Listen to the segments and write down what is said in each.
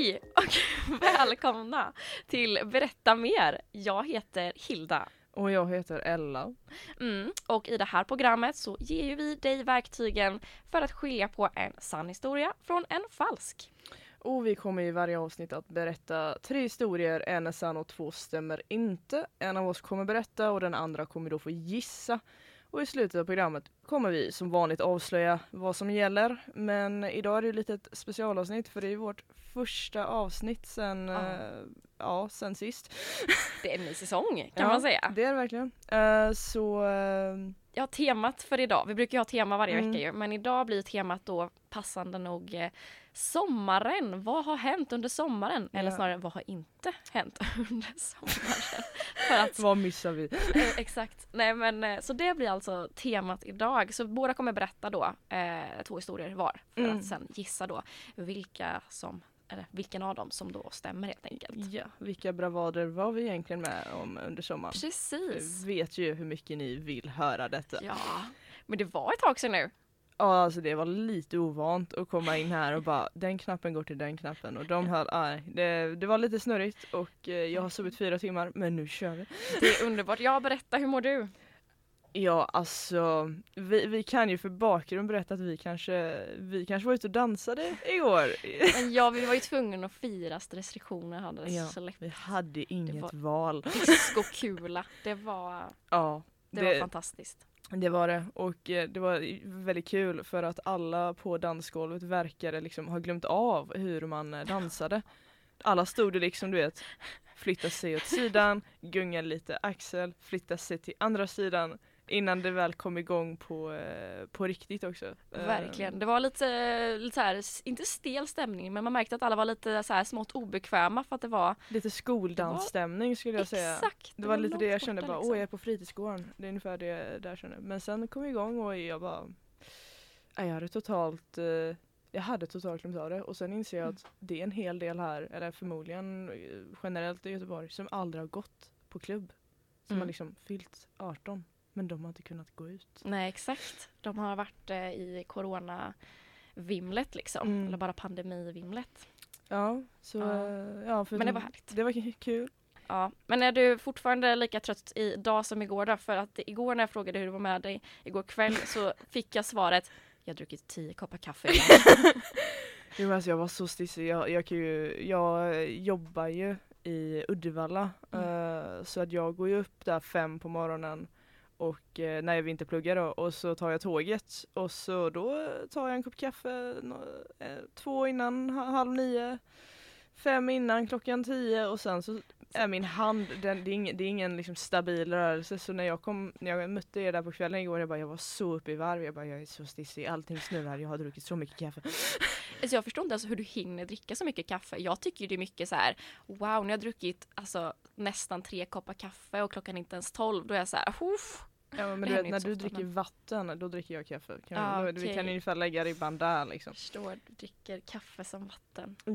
Hej och välkomna till Berätta mer. Jag heter Hilda. Och jag heter Ella. Mm. Och i det här programmet så ger vi dig verktygen för att skilja på en sann historia från en falsk. Och vi kommer i varje avsnitt att berätta tre historier. En är sann och två stämmer inte. En av oss kommer berätta och den andra kommer då få gissa. Och i slutet av programmet kommer vi som vanligt avslöja vad som gäller. Men idag är det lite ett specialavsnitt för det är vårt första avsnitt sen, Ja. eh, ja, sen sist. Det är en ny säsong kan Ja, man säga. Det är det verkligen. Eh, så eh, Ja, temat för idag. Vi brukar ju ha tema varje Mm. vecka ju, men idag blir temat då passande nog eh, sommaren. Vad har hänt under sommaren? Eller Ja. snarare, vad har inte hänt under sommaren? för att vad missar vi? Eh, exakt. Nej men eh, så det blir alltså temat idag. Så båda kommer berätta då eh, två historier var för Mm. att sen gissa då vilka som eller vilken av dem som då stämmer helt enkelt. Ja, vilka bravader var vi egentligen med om under sommaren? Precis. Vi vet ju hur mycket ni vill höra detta. Ja, men det var ett tag sedan nu. Alltså det var lite ovant att komma in här och bara den knappen går till den knappen och de här, nej, det, det var lite snurrigt och eh, jag har sovit fyra timmar men nu kör vi. Det är underbart. Ja, berätta, hur mår du? Ja alltså, vi, vi kan ju för bakgrund berätta att vi kanske, vi kanske var ute och dansade igår. Men ja, vi var ju tvungna att fira att restriktioner hade Ja, släppt. Vi hade inget var- val. Discokula. Det var, Ja, det, var fantastiskt. Det var det och eh, det var väldigt kul för att alla på dansgolvet verkade liksom ha glömt av hur man eh, dansade. Alla stod det liksom du vet, flyttade sig åt sidan, gungade lite axel, flyttade sig till andra sidan innan det väl kom igång på, eh, på riktigt också. Eh, Verkligen. Det var lite, lite så här, inte stel stämning men man märkte att alla var lite så här smått obekväma för att det var Lite skoldansstämning skulle jag säga. exakt. Det var lite det jag kände bara, liksom. åh jag är på fritidsgården. Det är ungefär det där jag kände. Men sen kom jag igång och jag bara, nej, jag hade totalt, eh, jag hade totalt glömt av det. Och sen inser jag Mm. att det är en hel del här, eller förmodligen eh, generellt i Göteborg, som aldrig har gått på klubb. Som Mm. har liksom fyllt 18. Men de har inte kunnat gå ut. Nej exakt. De har varit eh, i corona-vimlet liksom. Mm. Eller bara pandemi-vimlet. Ja, så Ja. ja. Men det var härligt. Det var kul. Ja. Men är du fortfarande lika trött idag som igår då? För att igår när jag frågade hur det var med dig igår kväll så fick jag svaret jag har druckit tio koppar kaffe idag." Jo, men alltså jag var så stissig. Jag, jag, kan ju, jag jobbar ju i Uddevalla eh, så att jag går ju upp där fem på morgonen och eh, när jag vinterpluggar då och så tar jag tåget och så då tar jag en kopp kaffe no, eh, två innan halv nio fem innan klockan tio och sen så är min hand, den, det är ingen, det är ingen liksom stabil rörelse så när jag kom, när jag mötte er där på kvällen igår jag bara jag var så uppe i varv, jag bara jag är så stissig, allting snurrar, jag har druckit så mycket kaffe. alltså jag förstår inte alltså hur du hinner dricka så mycket kaffe. Jag tycker ju det är mycket så här wow, nu har jag druckit alltså, nästan tre koppar kaffe och klockan är inte ens tolv. Då är jag så här, Ja men du vet när du ofta, dricker men- vatten, då dricker jag kaffe. Kan Ah, vi, vi kan ungefär lägga ribban där liksom. förstår, du dricker kaffe som vatten. Ja.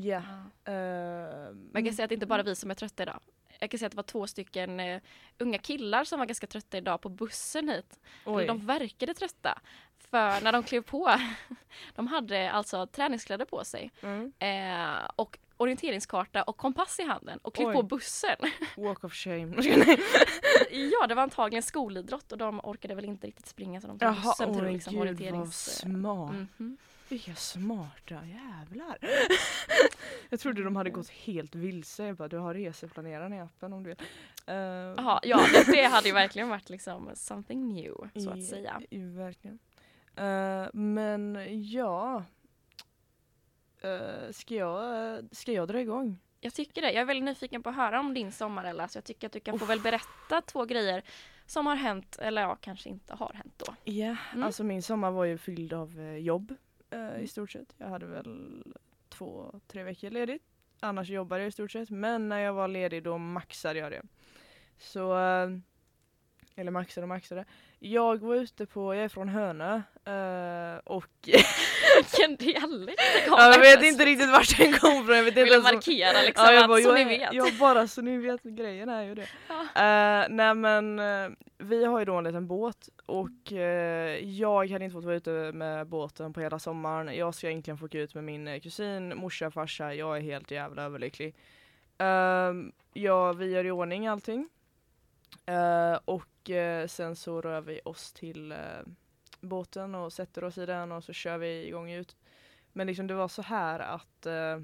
Ja. Uh, Men jag kan säga att det inte bara vi som är trötta idag. Jag kan säga att det var två stycken eh, unga killar som var ganska trötta idag på bussen hit. Eller de verkade trötta. För när de klev på, de hade alltså träningskläder på sig Mm. eh, och orienteringskarta och kompass i handen och klev på bussen. Walk of shame. ja, det var antagligen skolidrott och de orkade väl inte riktigt springa så de tog Jaha, bussen till men liksom gud vad orienterings... smart. Mhm. Vilka smarta jävlar. jag trodde de hade gått helt vilse. Jag bara, du har reseplaneraren i appen om du vill. Uh, Jaha, ja det, det hade ju verkligen varit liksom something new så att säga. i- verkligen. Eh, men ja. Uh, ska, jag, ska jag dra igång? Jag tycker det. Jag är väldigt nyfiken på att höra om din sommar Ella, så jag tycker att du kan få väl berätta två grejer som har hänt, eller ja, kanske inte har hänt då. Ja, Mm. alltså min sommar var ju fylld av eh, jobb eh, i stort sett. Jag hade väl två, tre veckor ledigt Annars jobbar jag i stort sett. Men när jag var ledig då maxade jag det. Så, eh, eller maxade och maxade. Jag var ute på, jag är från Hönö eh, och Vilken dialekt det kom Ja, jag vet inte riktigt vart den kom från. Jag vet inte ens om- markera liksom Ja, jag att bara, så jag, ni är- vet. Ja, bara så ni vet. Grejen är ju det. Eh, nej men eh, vi har ju då en liten båt och eh, jag hade inte fått vara ute med båten på hela sommaren. Jag ska egentligen få åka ut med min eh, kusin, morsa, farsa. Jag är helt jävla överlycklig. Ehm, ja, vi gör i ordning allting. Eh, och eh, sen så rör vi oss till eh, båten och sätter oss i den och så kör vi igång ut. Men liksom det var så här att eh,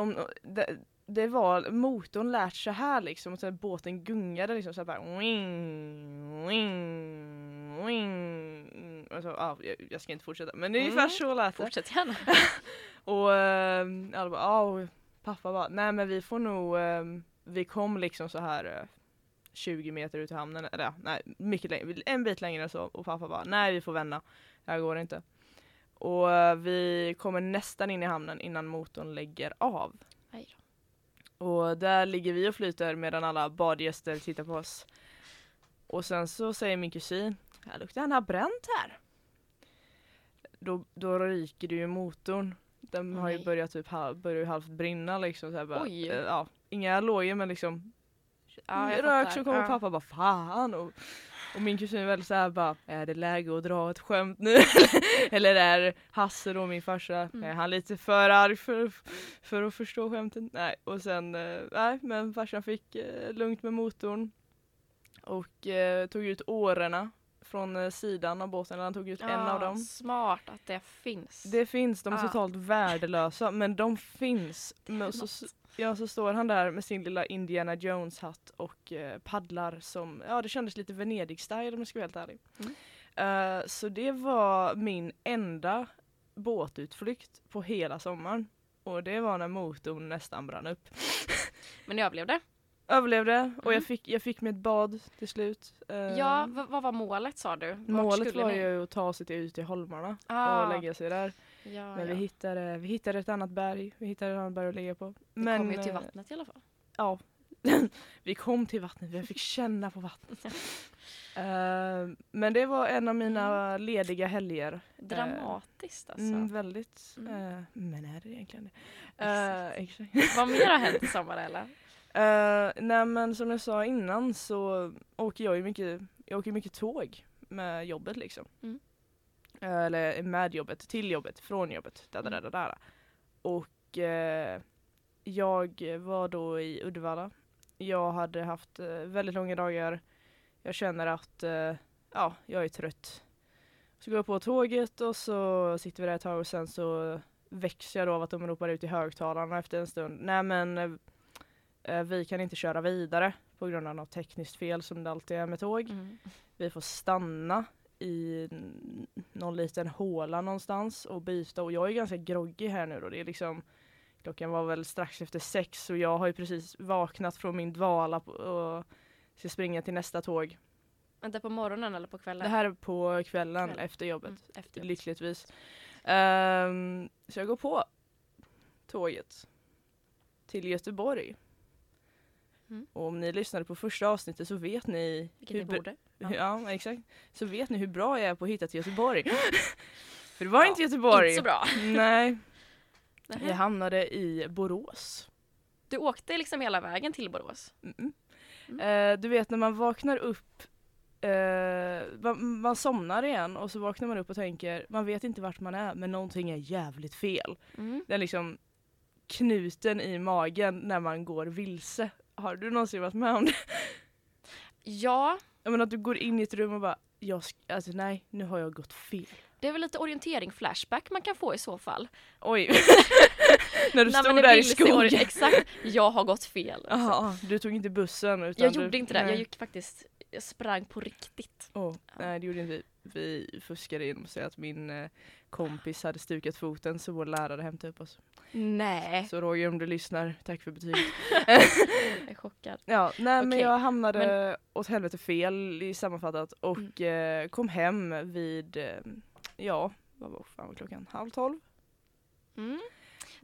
om, det, det var, motorn lät så här liksom och sen båten gungade liksom så här bara wing, wing, wing. Alltså, ja, jag, jag ska inte fortsätta men det är ungefär Mm, så lät det. Fortsätt gärna. Och äh, alla bara, och pappa bara, nej men vi får nog, eh, vi kom liksom så här eh, 20 meter ut i hamnen, eller ja, nej, mycket längre, en bit längre än så och pappa bara, nej vi får vända, det här går inte. Och eh, vi kommer nästan in i hamnen innan motorn lägger av. Och där ligger vi och flyter medan alla badgäster tittar på oss. Och sen så säger min kusin, här luktar den har bränt här. Då, då ryker det ju motorn. Den har ju börjat typ halv, börjar halvt brinna liksom. Så här bara, Oj. eh, ja, inga allergier men liksom Ja, jag rök så kommer Ja. pappa bara fan. Och, och min kusin är väldigt såhär bara, är det läge att dra ett skämt nu? Eller är Hasse då min farsa, Mm. är han lite för arg för, för att förstå skämtet? Nej, och sen, eh, nej men farsan fick eh, lugnt med motorn. Och eh, tog ut årorna från sidan av båten, han tog ut en av Ja, dem. Smart att det finns. Det finns, de är Ah. totalt värdelösa men de finns. Men så, ja, så står han där med sin lilla Indiana Jones hatt och eh, paddlar som, ja det kändes lite Venedig-style om jag ska vara helt ärlig. Mm. Eh, så det var min enda båtutflykt på hela sommaren. Och det var när motorn nästan brann upp. Men jag överlevde. Överlevde och jag Mm. fick, jag fick mig ett bad till slut. Eh, Ja, vad, var målet sa du? Vart Målet var ni? ju att ta sig till, ut till Holmarna ah, och lägga sig där. Ja, Men vi ja. hittade, vi hittade ett annat berg, vi hittade ett annat berg att ligga på. Vi Men, kom ju till eh, vattnet i alla fall. Ja. vi kom till vattnet, vi fick känna på vattnet. Eh, men det var en av mina lediga helger. Dramatiskt alltså. Mm, väldigt. Mm. eh, men är det egentligen det? Eh, exakt. Vad mer har hänt i sommar eller? Uh, nej men som jag sa innan så åker jag ju mycket, jag åker mycket tåg med jobbet liksom. Mm. Eh, eller med jobbet, till jobbet, från jobbet. Där, där, Mm. där, där. Och eh, jag var då i Uddevalla. Jag hade haft eh, väldigt långa dagar. Jag känner att eh, ja, jag är trött. Så går jag på tåget och så sitter vi där ett tag och sen så väcks jag då av att de ropar ut i högtalarna efter en stund. Nej men eh, vi kan inte köra vidare på grund av något tekniskt fel som det alltid är med tåg. Mm. Vi får stanna i någon liten håla någonstans och byta och jag är ganska groggy här nu då. Det är liksom Klockan var väl strax efter sex och jag har ju precis vaknat från min dvala och ska springa till nästa tåg. Vänta på morgonen eller på kvällen? Det här är på kvällen Kväll. efter jobbet. Mm, efter jobbet. Lyckligtvis. Ehm, så jag går på tåget till Göteborg. Mm. Och om ni lyssnade på första avsnittet så vet ni Vilket hur ni borde. Ja. Ja. exakt. Så vet ni hur bra jag är på att hitta till Göteborg. För det var Ja, inte Göteborg. Inte så bra. Nej, jag hamnade i Borås. Du åkte liksom hela vägen till Borås? Mm. Mm. Eh, du vet när man vaknar upp eh, man, man somnar igen och så vaknar man upp och tänker man vet inte vart man är men någonting är jävligt fel. Mm. Den liksom knuten i magen när man går vilse. Har du någonsin varit med om det? Ja, Jag menar att du går in i ett rum och bara jag alltså nej nu har jag gått fel. det är väl lite orientering flashback man kan få i så fall. Oj. när du Nej, stod det där i skogen. Exakt, jag har gått fel. Alltså. Jaha, du tog inte bussen utan Jag du, gjorde inte det, nej. jag gick faktiskt, jag sprang på riktigt. Åh, Ja. Nej det gjorde inte vi. Vi fuskade genom att säga att min eh, kompis hade stukat foten så vår lärare hämtade upp oss. Nej, Så Roger om du lyssnar, tack för betyget. jag är chockad. ja, nej men Okej, jag hamnade åt helvete fel i sammanfattat och Mm. eh, kom hem vid, eh, ja vad var fan var klockan? Halv tolv? Mm.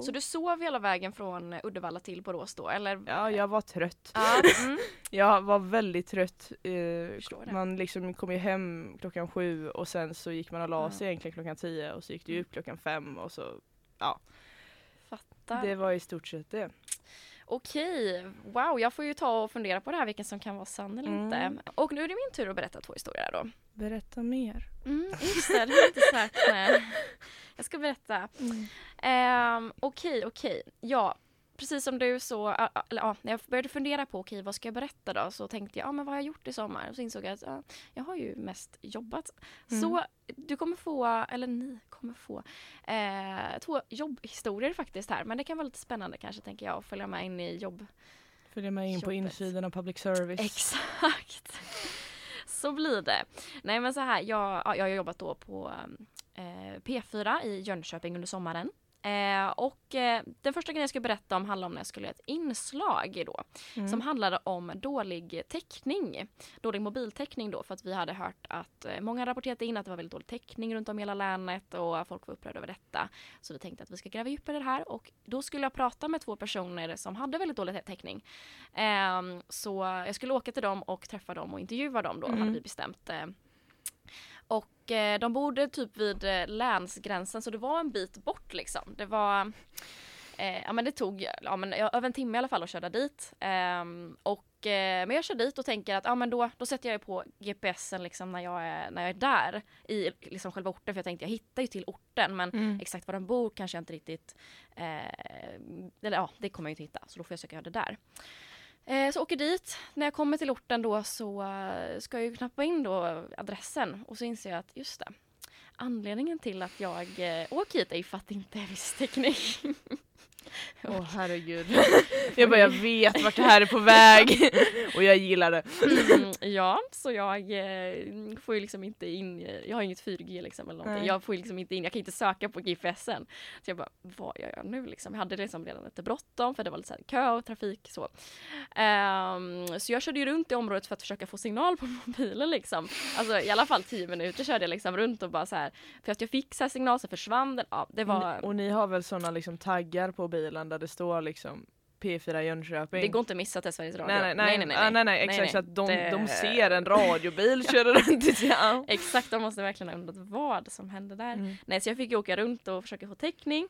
Så du sov hela vägen från Uddevalla till Borås då eller? Ja, jag var trött. Ja, mm. Jag var väldigt trött. Eh, man liksom kom ju hem klockan sju och sen så gick man och la Ja. sig egentligen klockan tio och så gick det upp klockan fem och så Fattar. det var i stort sett det. Okej, wow jag får ju ta och fundera på det här vilken som kan vara sann eller Mm. inte. Och nu är det min tur att berätta två historier då. Berätta mer. Mm, just det, det jag inte sagt. Nej. Jag ska berätta. Ehm, Okej, okej. Ja, precis som du så, eller, ja, när jag började fundera på okej, vad ska jag berätta då? Så tänkte jag, ja men vad har jag gjort i sommar? Och så insåg jag att ja, jag har ju mest jobbat. Mm. Så du kommer få, eller ni kommer få, eh, två jobbhistorier faktiskt här. Men det kan vara lite spännande kanske tänker jag att följa med in i jobb Följa med in på Jobbet. insidan av public service. Exakt. Så blir det. Nej men så här, jag, ja, jag har jobbat då på eh, P4 i Jönköping under sommaren. Eh, och eh, den första grejen jag ska berätta om handlar om när jag skulle göra ett inslag då. Mm. Som handlade om dålig täckning. Dålig mobiltäckning då för att vi hade hört att eh, många rapporterade in att det var väldigt dålig täckning runt om i hela länet och folk var upprörda över detta. Så vi tänkte att vi ska gräva djupare i det här och då skulle jag prata med två personer som hade väldigt dålig täckning. Ehm, så jag skulle åka till dem och träffa dem och intervjua dem då Mm. hade vi bestämt. Eh. De bodde typ vid eh, länsgränsen så det var en bit bort liksom. Det var Eh, ja men det tog ja, men, ja, över en timme i alla fall att köra dit. Ehm, och, eh, men jag kör dit och tänker att ja, men då, då sätter jag på GPSen liksom när jag är, när jag är där i liksom själva orten för jag tänkte jag hittar ju till orten men Mm. exakt var den bor kanske jag inte riktigt eller ja det kommer jag inte hitta så då får jag söka göra det där. Eh, så åker dit, när jag kommer till orten då så eh, ska jag ju knappa in då adressen och så inser jag att just det Anledningen till att jag eh, åker hit är ju för att det inte är viss täckning. Åh herregud. jag bara jag vet vart det här är på väg. och jag gillar det. Mm, ja, så jag eh, får ju liksom inte in, jag har inget 4G liksom eller någonting. Nej. Jag får ju liksom inte in, jag kan inte söka på GPSen. Så jag bara, vad gör jag nu liksom? Jag hade liksom redan lite bråttom för det var lite så här kö och trafik så. Ehm, så jag körde ju runt i området för att försöka få signal på mobilen liksom. Alltså i alla fall 10 minuter körde jag liksom runt och bara så här. För att jag fick så här signal så försvann den. Ja, det var, och ni har väl såna liksom taggar på bilen där det står liksom P4 Jönköping? det går inte att missa till Sveriges Radio. Nej nej nej, nej, nej, nej, exakt nej. så att de, Det- de ser en radiobil köra runt i ja. Exakt, de måste verkligen ha undrat vad som hände där. Mm. Nej, så jag fick åka runt och försöka få täckning.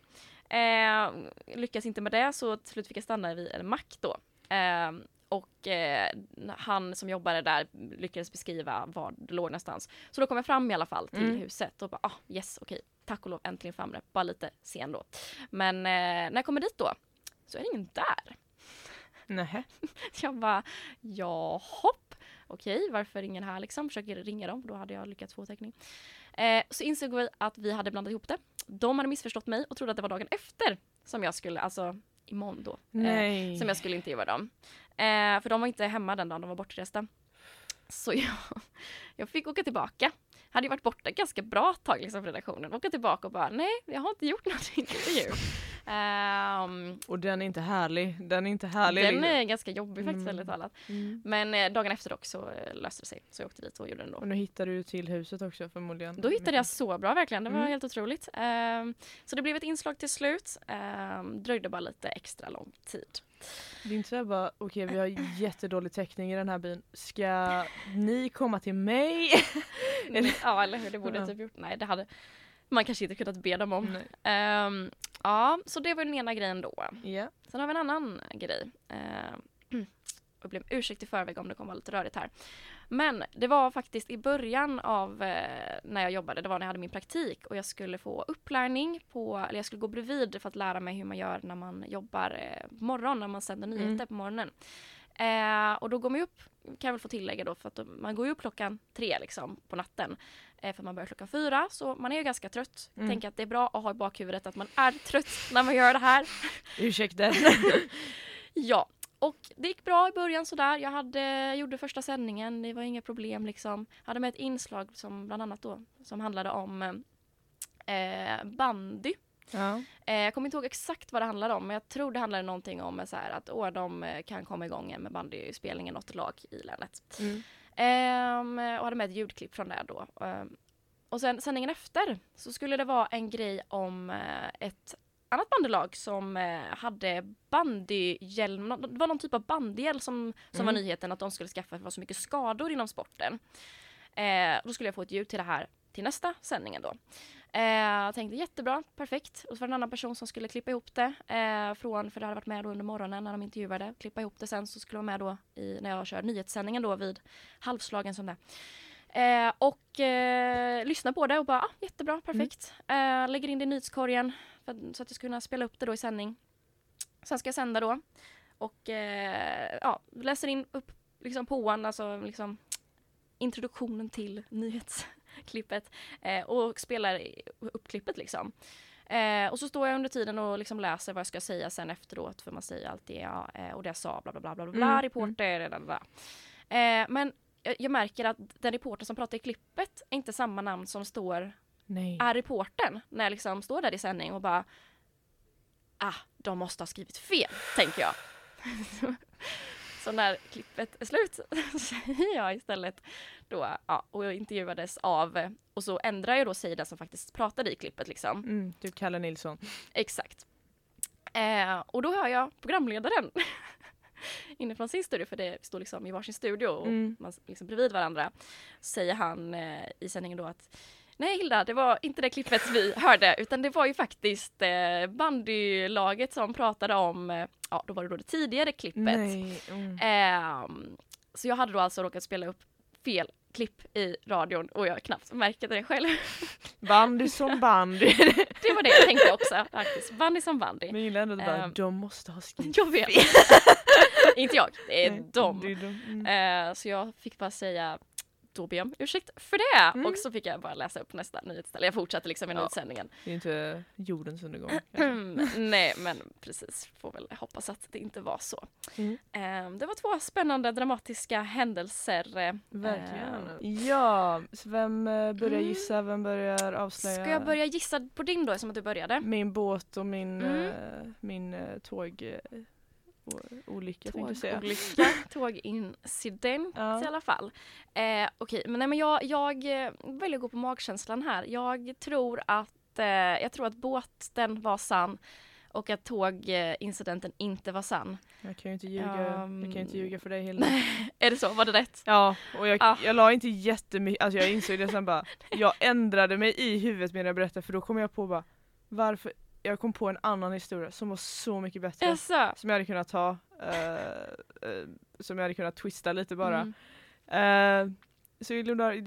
Eh, lyckas inte med det så till slut fick jag stanna vid en mack då. Eh, och eh, han som jobbade där lyckades beskriva var det låg någonstans. Så då kom jag fram i alla fall till Mm. huset och bara ah, yes okej, tack och lov äntligen framme. Bara lite sen då. Men eh, när jag kommer dit då så är det ingen där. Nähä. Jag bara, ja hopp. Okej, varför ingen här liksom? Försöker ringa dem, då hade jag lyckats få täckning. Eh, så insåg vi att vi hade blandat ihop det. De hade missförstått mig och trodde att det var dagen efter som jag skulle, alltså imorgon då, eh, Nej. som jag skulle intervjua dem. Eh, för de var inte hemma den dagen, de var bortresta. Så jag, jag fick åka tillbaka. Hade ju varit borta ganska bra tag liksom på redaktionen. Åka tillbaka och bara, nej, jag har inte gjort något intervju. Ehm, Och den är inte härlig. Den är inte härlig. den är ganska jobbig faktiskt, Mm. ärligt talat. Mm. Men eh, dagen efter dock så eh, löste det sig. Så jag åkte dit och gjorde den då. Och nu hittar du till huset också förmodligen. Då hittade jag så bra verkligen. Det var Mm. helt otroligt. Ehm, så det blev ett inslag till slut. Ehm, dröjde bara lite extra lång tid. Det är inte så här bara, okej vi har jättedålig täckning i den här byn. Ska ni komma till mig? Eller, ja, eller hur? Det borde jag Ja. typ gjort. Nej, det hade man kanske inte kunnat be dem om. Ehm, ja, så det var den ena grejen då. Ja. Sen har vi en annan grej. Uh, jag ber om ursäkt i förväg om det kommer vara lite rörigt här. Men det var faktiskt i början av eh, när jag jobbade, det var när jag hade min praktik och jag skulle få upplärning på, eller jag skulle gå bredvid för att lära mig hur man gör när man jobbar eh, på morgonen, när man sänder nyheter Mm. på morgonen. Eh, och då går man ju upp, kan jag väl få tillägga då, för att man går ju upp klockan tre liksom på natten. Eh, för man börjar klockan fyra, så man är ju ganska trött. Mm. Tänker att det är bra att ha i bakhuvudet att man är trött när man gör det här. Ursäkta. Ja, och det gick bra i början sådär. Jag hade, gjorde första sändningen, det var inga problem liksom. Hade med ett inslag som bland annat då som handlade om eh, bandy. ja. Eh, jag kommer inte ihåg exakt vad det handlade om men jag tror det handlade någonting om eh, så här, att åh, de eh, kan komma igång med bandyspelningen något lag i länet. Mm. Ehm, och hade med ett ljudklipp från det då. Ehm, och sen sändningen efter så skulle det vara en grej om eh, ett annat bandylag som eh, hade bandyhjälm, det var någon typ av bandyhjälm som, som var Mm. nyheten att de skulle skaffa för det var så mycket skador inom sporten. Eh, då skulle jag få ett ljud till det här till nästa sändningen då. Eh, jag tänkte jättebra, perfekt. Och så var det en annan person som skulle klippa ihop det. Eh, från, för det hade varit med då under morgonen när de intervjuade. Klippa ihop det sen så skulle de vara med då i, när jag kör nyhetssändningen då vid halvslagen som det. Eh, och eh, lyssna på det och bara ah, jättebra, perfekt. Eh, lägger in det i nyhetskorgen för, så att jag ska kunna spela upp det då i sändning. Sen ska jag sända då. Och eh, ja, läser in upp liksom påan, alltså liksom introduktionen till nyhetsklippet eh, och spelar upp klippet liksom. Eh, och så står jag under tiden och liksom läser vad jag ska säga sen efteråt för man säger alltid ja, eh, och det jag sa bla bla bla bla bla, Mm, reporter, bla, bla, bla. Eh, men jag, jag märker att den reporter som pratar i klippet är inte samma namn som står Nej. är reportern när jag liksom står där i sändning och bara ah, de måste ha skrivit fel, tänker jag. så när klippet är slut säger jag istället då, ja, och jag intervjuades av, och så ändrar jag då den som faktiskt pratade i klippet liksom. Mm, typ Kalle Nilsson. Exakt. Eh, och då hör jag programledaren inifrån sin studio, för det står liksom i varsin studio och Mm. man liksom bredvid varandra. Säger han eh, i sändningen då att Nej Hilda, det var inte det klippet vi hörde utan det var ju faktiskt eh, bandylaget som pratade om, eh, ja då var det då det tidigare klippet. Mm. Ehm, så jag hade då alltså råkat spela upp fel klipp i radion och jag knappt märkte det själv. Bandy som bandy. det var det jag tänkte också faktiskt. Bandy som bandy. Men jag gillar ändå bara, Ehm, de måste ha skrivit Jag vet. inte jag, det är Nej, de. det är de. Mm. Eh, så jag fick bara säga då jag om ursäkt för det. Mm. Och så fick jag bara läsa upp nästa nyhetsställe. Jag fortsatte liksom med Ja. nyhetssändningen. Det är inte jordens undergång. Mm, Nej men precis, får väl hoppas att det inte var så. Mm. Eh, det var två spännande dramatiska händelser. eh, Verkligen. Ja, så vem eh, börjar Mm. gissa? Vem börjar avslöja? Ska jag börja gissa på din då som att du började? Min båt och min, Mm. eh, min eh, tåg... Olycka. Tågolycka, tågincident Ja. i alla fall. Eh, Okej, men, nej, men jag, jag eh, väljer att gå på magkänslan här. Jag tror att, eh, jag tror att båten var sann och att tågincidenten inte var sann. Jag kan ju inte ljuga, jag kan inte Um, ljuga för dig Hilda. Är det så? Var det rätt? Ja, och jag, Ah. jag la inte jättemycket, alltså jag insåg det sen bara, jag ändrade mig i huvudet medan jag berättade för då kom jag på bara, varför, jag kom på en annan historia som var så mycket bättre. Jaså? Som jag hade kunnat ta, eh, eh, som jag hade kunnat twista lite bara. Mm. Eh, så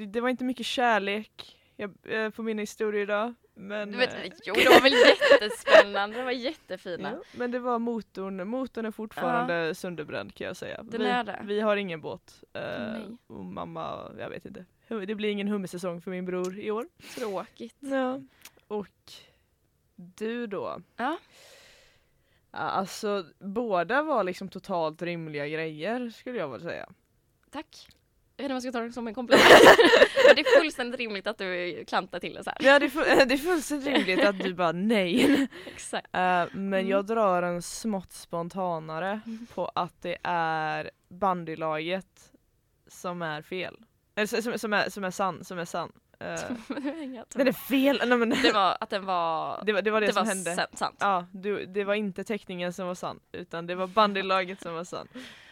det, var inte mycket kärlek jag, eh, på mina historier idag. Men, vet, eh, jo, det var väl jättespännande, det var jättefina. ja, men det var motorn, motorn är fortfarande sönderbränd kan jag säga. Den vi, är det. vi har ingen båt. Nej. och mamma, jag vet inte. Det blir ingen hummersäsong för min bror i år. Tråkigt. Ja. Och du då? Ja. Alltså båda var liksom totalt rimliga grejer skulle jag väl säga. Tack. Jag vet inte om jag ska ta det som en komplimang. Det är fullständigt rimligt att du klantar till det så här. Ja, det, är det är fullständigt rimligt att du bara nej. Exakt. Eh, men Mm. jag drar en smått spontanare Mm. på att det är bandylaget som är fel. Eller som, som, är, som är sann, som är sann. Eh, den är fel! Nej, men, Det var att den var... det, var, det var det, det som var hände. sant- sant. Ja, du, det var inte teckningen som var sann, utan det var bandylaget som var sann.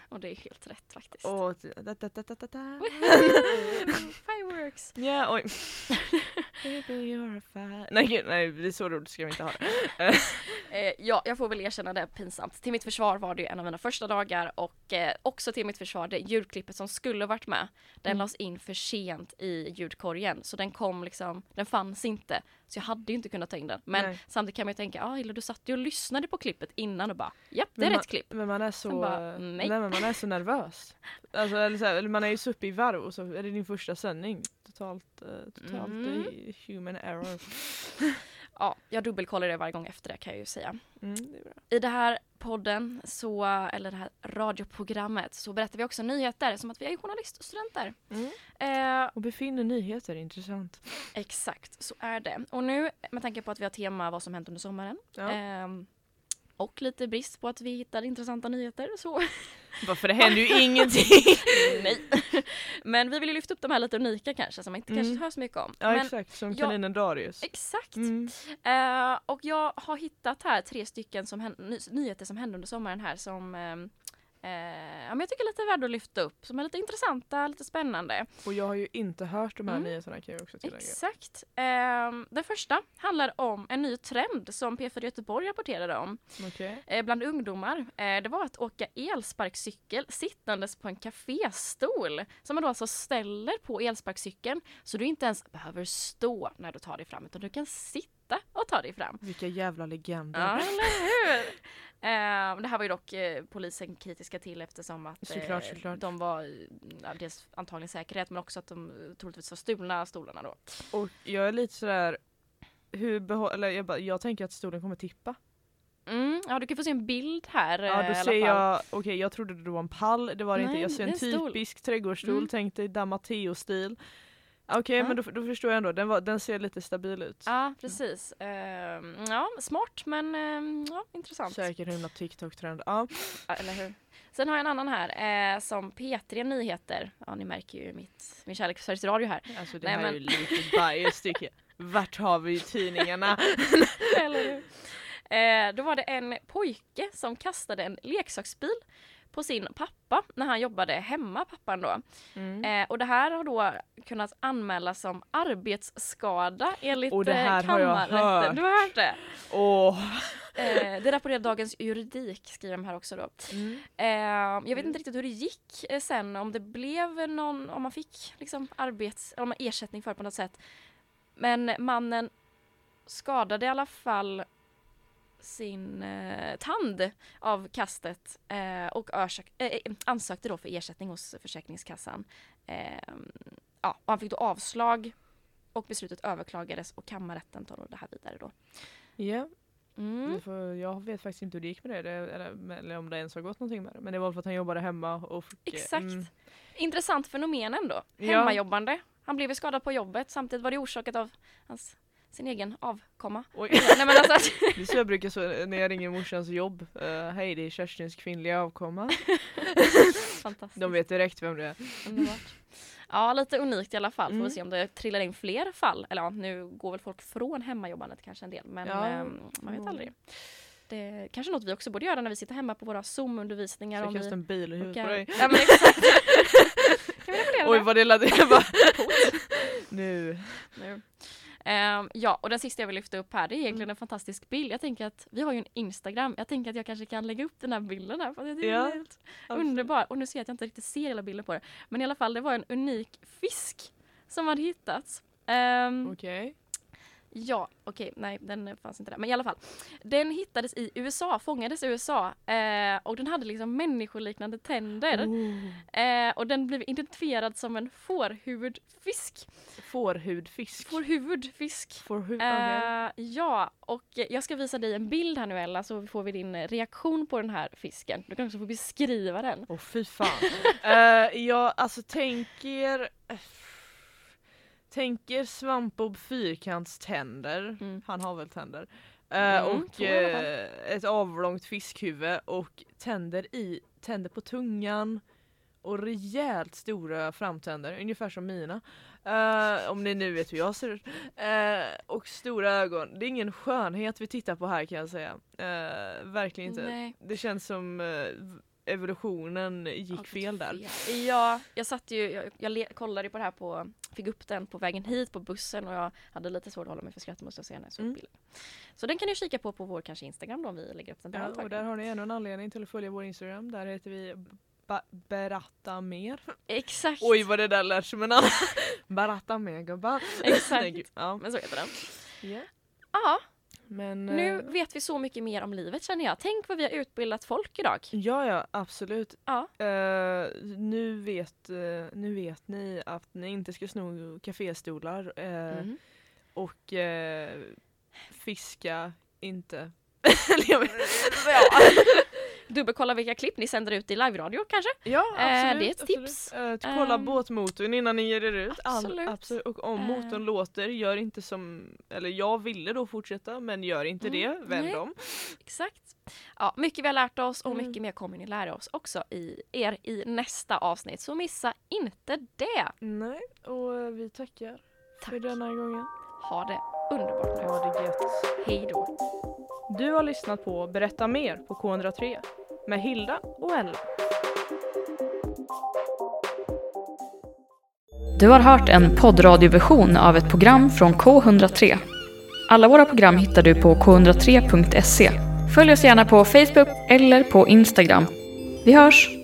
Och det är helt rätt faktiskt. Och, da, da, da, da, da. Fireworks! Ja, oj. Baby you're a fire. Nej, gud, nej, det är så roligt ska vi inte ha det. Eh, ja, jag får väl erkänna det pinsamt. Till mitt försvar var det ju en av mina första dagar och eh, också till mitt försvar det ljudklippet som skulle varit med. Den Mm. lades in för sent i ljudkorgen så den kom liksom, den fanns inte. Så jag hade ju inte kunnat ta in den. Men Nej. samtidigt kan man ju tänka, ja ah, du satt ju och lyssnade på klippet innan och bara, japp det är man- rätt klipp. Men man är så, bara, nej. men man är så nervös. Alltså, eller så här, eller man är ju så uppe i varv och så är det din första sändning. Totalt, eh, totalt Mm. eh, human error. Ja, jag dubbelkollar det varje gång efter det kan jag ju säga. Mm, det. I det här podden, så, eller det här radioprogrammet, så berättar vi också nyheter som att vi är journaliststudenter. Eh, Och befinner nyheter, intressant. exakt, så är det. Och nu med tanke på att vi har tema vad som hänt under sommaren Ja. Och lite brist på att vi hittar intressanta nyheter. Så Varför det händer ju ingenting. nej. Men vi vill ju lyfta upp de här lite unika kanske som man inte Mm. kanske hör så mycket om. Ja Men, exakt, som jag- kaninen Darius. exakt. Mm. Eh, och jag har hittat här tre stycken som ny- nyheter som hände under sommaren här som ehm, eh, ja, men jag tycker lite värda att lyfta upp, som är lite intressanta, lite spännande. Och jag har ju inte hört de här Mm. nyheterna kan jag också tillägga. Exakt. Ehm, den första handlar om en ny trend som P4 Göteborg rapporterade om Okej. eh, bland ungdomar. Eh, det var att åka elsparkcykel sittandes på en kaféstol som man då alltså ställer på elsparkcykeln så du inte ens behöver stå när du tar dig fram utan du kan sitta och ta dig fram. Vilka jävla legender. Ja, eller hur? Eh, det här var ju dock eh, polisen kritiska till eftersom att eh, Såklart, såklart. de var, eh, ja, dels antagligen säkerhet men också att de troligtvis var stulna stolarna då. Och jag är lite sådär, hur behå- eller jag, bara, jag tänker att stolen kommer tippa. Mm, ja du kan få se en bild här Ja då ser jag, okej jag trodde det var en pall, det var det inte. Nej, Jag ser en en typisk trädgårdsstol, Mm. tänk dig Damateo-stil. Okej Ja. men då, då förstår jag ändå, den, var, den ser lite stabil ut. Ja precis. Ehm, ja smart men ehm, ja, intressant. Säkert himla TikTok-trend. Ja. Ja, eller hur? Sen har jag en annan här eh, som P3 Nyheter. Ja ni märker ju mitt, min kärlek för Sveriges Radio här. Alltså det Nej, här men- är ju lite bias tycker jag. Vart har vi tidningarna? Eller hur? Eh, då var det en pojke som kastade en leksaksbil på sin pappa när han jobbade hemma, pappan då. Mm. Eh, och det här har då kunnat anmälas som arbetsskada enligt Och det eh, här har jag kammarrätten. hört. Du har hört det? Åh. Eh, det rapporterar Dagens Juridik, skriver de här också då. Mm. Eh, jag vet inte riktigt hur det gick eh, sen, om det blev någon, om man fick liksom arbets, om man ersättning för det på något sätt. Men mannen skadade i alla fall sin eh, tand av kastet eh, och eh, eh, ansökte då för ersättning hos Försäkringskassan. Eh, ja, han fick då avslag och beslutet överklagades och kammarrätten tar då det här vidare då. Ja, Mm. jag vet faktiskt inte hur det gick med det, eller, eller om det ens har gått någonting med det. Men det var för att han jobbade hemma och fick, eh, Exakt. mm, Intressant fenomen ändå. Ja. Hemmajobbande. Han blev skadad på jobbet samtidigt var det orsakat av hans, sin egen avkomma. Oj. Nej men alltså, Det är så jag brukar så när jag ringer morsans jobb. Uh, Hej det är Kerstins kvinnliga avkomma. fantastiskt. De vet direkt vem det är. Underbart. Ja, lite unikt i alla fall. Får Mm. vi se om det trillar in fler fall. Eller ja, nu går väl folk från hemmajobbandet kanske en del. Men Ja. ehm, man vet aldrig. Det kanske något vi också borde göra när vi sitter hemma på våra Zoom-undervisningar. Om jag vi kastar en bil i huvudet på dig. Ja men exakt. kan vi Oj vad det lät. Nu. nu. Ehm, ja, och den sista jag vill lyfta upp här det är egentligen en fantastisk bild. Jag tänker att vi har ju en Instagram. Jag tänker att jag kanske kan lägga upp den här bilden här. För jag tycker Ja, helt underbar. Och nu ser jag att jag inte riktigt ser hela bilden på det. Men i alla fall, det var en unik fisk som hade hittats. Ehm, Okej. Ja, okej, nej den fanns inte där. Men i alla fall. Den hittades i USA, fångades i USA. Eh, och den hade liksom människoliknande tänder. Oh. Eh, och den blev identifierad som en fårhuvudfisk. Fårhudfisk. Fårhuvudfisk. Fårhud, okej. Eh, ja, och jag ska visa dig en bild här nu Ella så får vi din reaktion på den här fisken. Du kan också få beskriva den. Åh fy fan. uh, jag alltså tänker Tänker Svampbob fyrkantständer. Mm. Han har väl tänder. Mm, och eh, ett avlångt fiskhuvud och tänder i tänder på tungan och rejält stora framtänder, ungefär som mina. Eh, om ni nu vet hur jag ser ut. Eh, och stora ögon. Det är ingen skönhet vi tittar på här kan jag säga. Eh, verkligen inte. Nej. Det känns som evolutionen gick fel där. Fel. Ja, jag satt ju, jag, jag kollade på det här på, fick upp den på vägen hit på bussen och jag hade lite svårt att hålla mig för skratt måste jag säga när jag såg Mm. bilden. Så den kan ni kika på på vår kanske Instagram då om vi lägger upp den där. Ja, och där har ni ännu en anledning till att följa vår Instagram. Där heter vi Berätta mer. Exakt! Oj vad det där lät som en annan. Berätta mer gubbar. Exakt. Nej. Ja. Men så heter den. Ja. Ja, Men, nu eh, vet vi så mycket mer om livet känner jag. Tänk vad vi har utbildat folk idag. Ja, ja absolut. Ja. Eh, nu, vet, eh, nu vet ni att ni inte ska sno kaféstolar eh, Mm. och fiska inte. Vet- Dubbelkolla kolla vilka klipp ni sänder ut i live-radio kanske. Ja Eh, absolut. det är ett absolut. tips. Eh, kolla Ehm, båtmotorn innan ni ger er ut. All- absolut. absolut. Och om Eh. motorn låter, gör inte som, eller jag ville då fortsätta men gör inte Mm, det, vänd nej. om. Exakt. Ja, mycket vi har lärt oss och Mm. mycket mer kommer ni lära oss också i er i nästa avsnitt. Så missa inte det. Nej, och eh, vi tackar för Tack. denna gången. Ha det underbart nu. Ha det gött. Hej då. Du har lyssnat på Berätta mer på K103 med Hilda och Ella. Du har hört en poddradioversion av ett program från K103. Alla våra program hittar du på k103.se. Följ oss gärna på Facebook eller på Instagram. Vi hörs!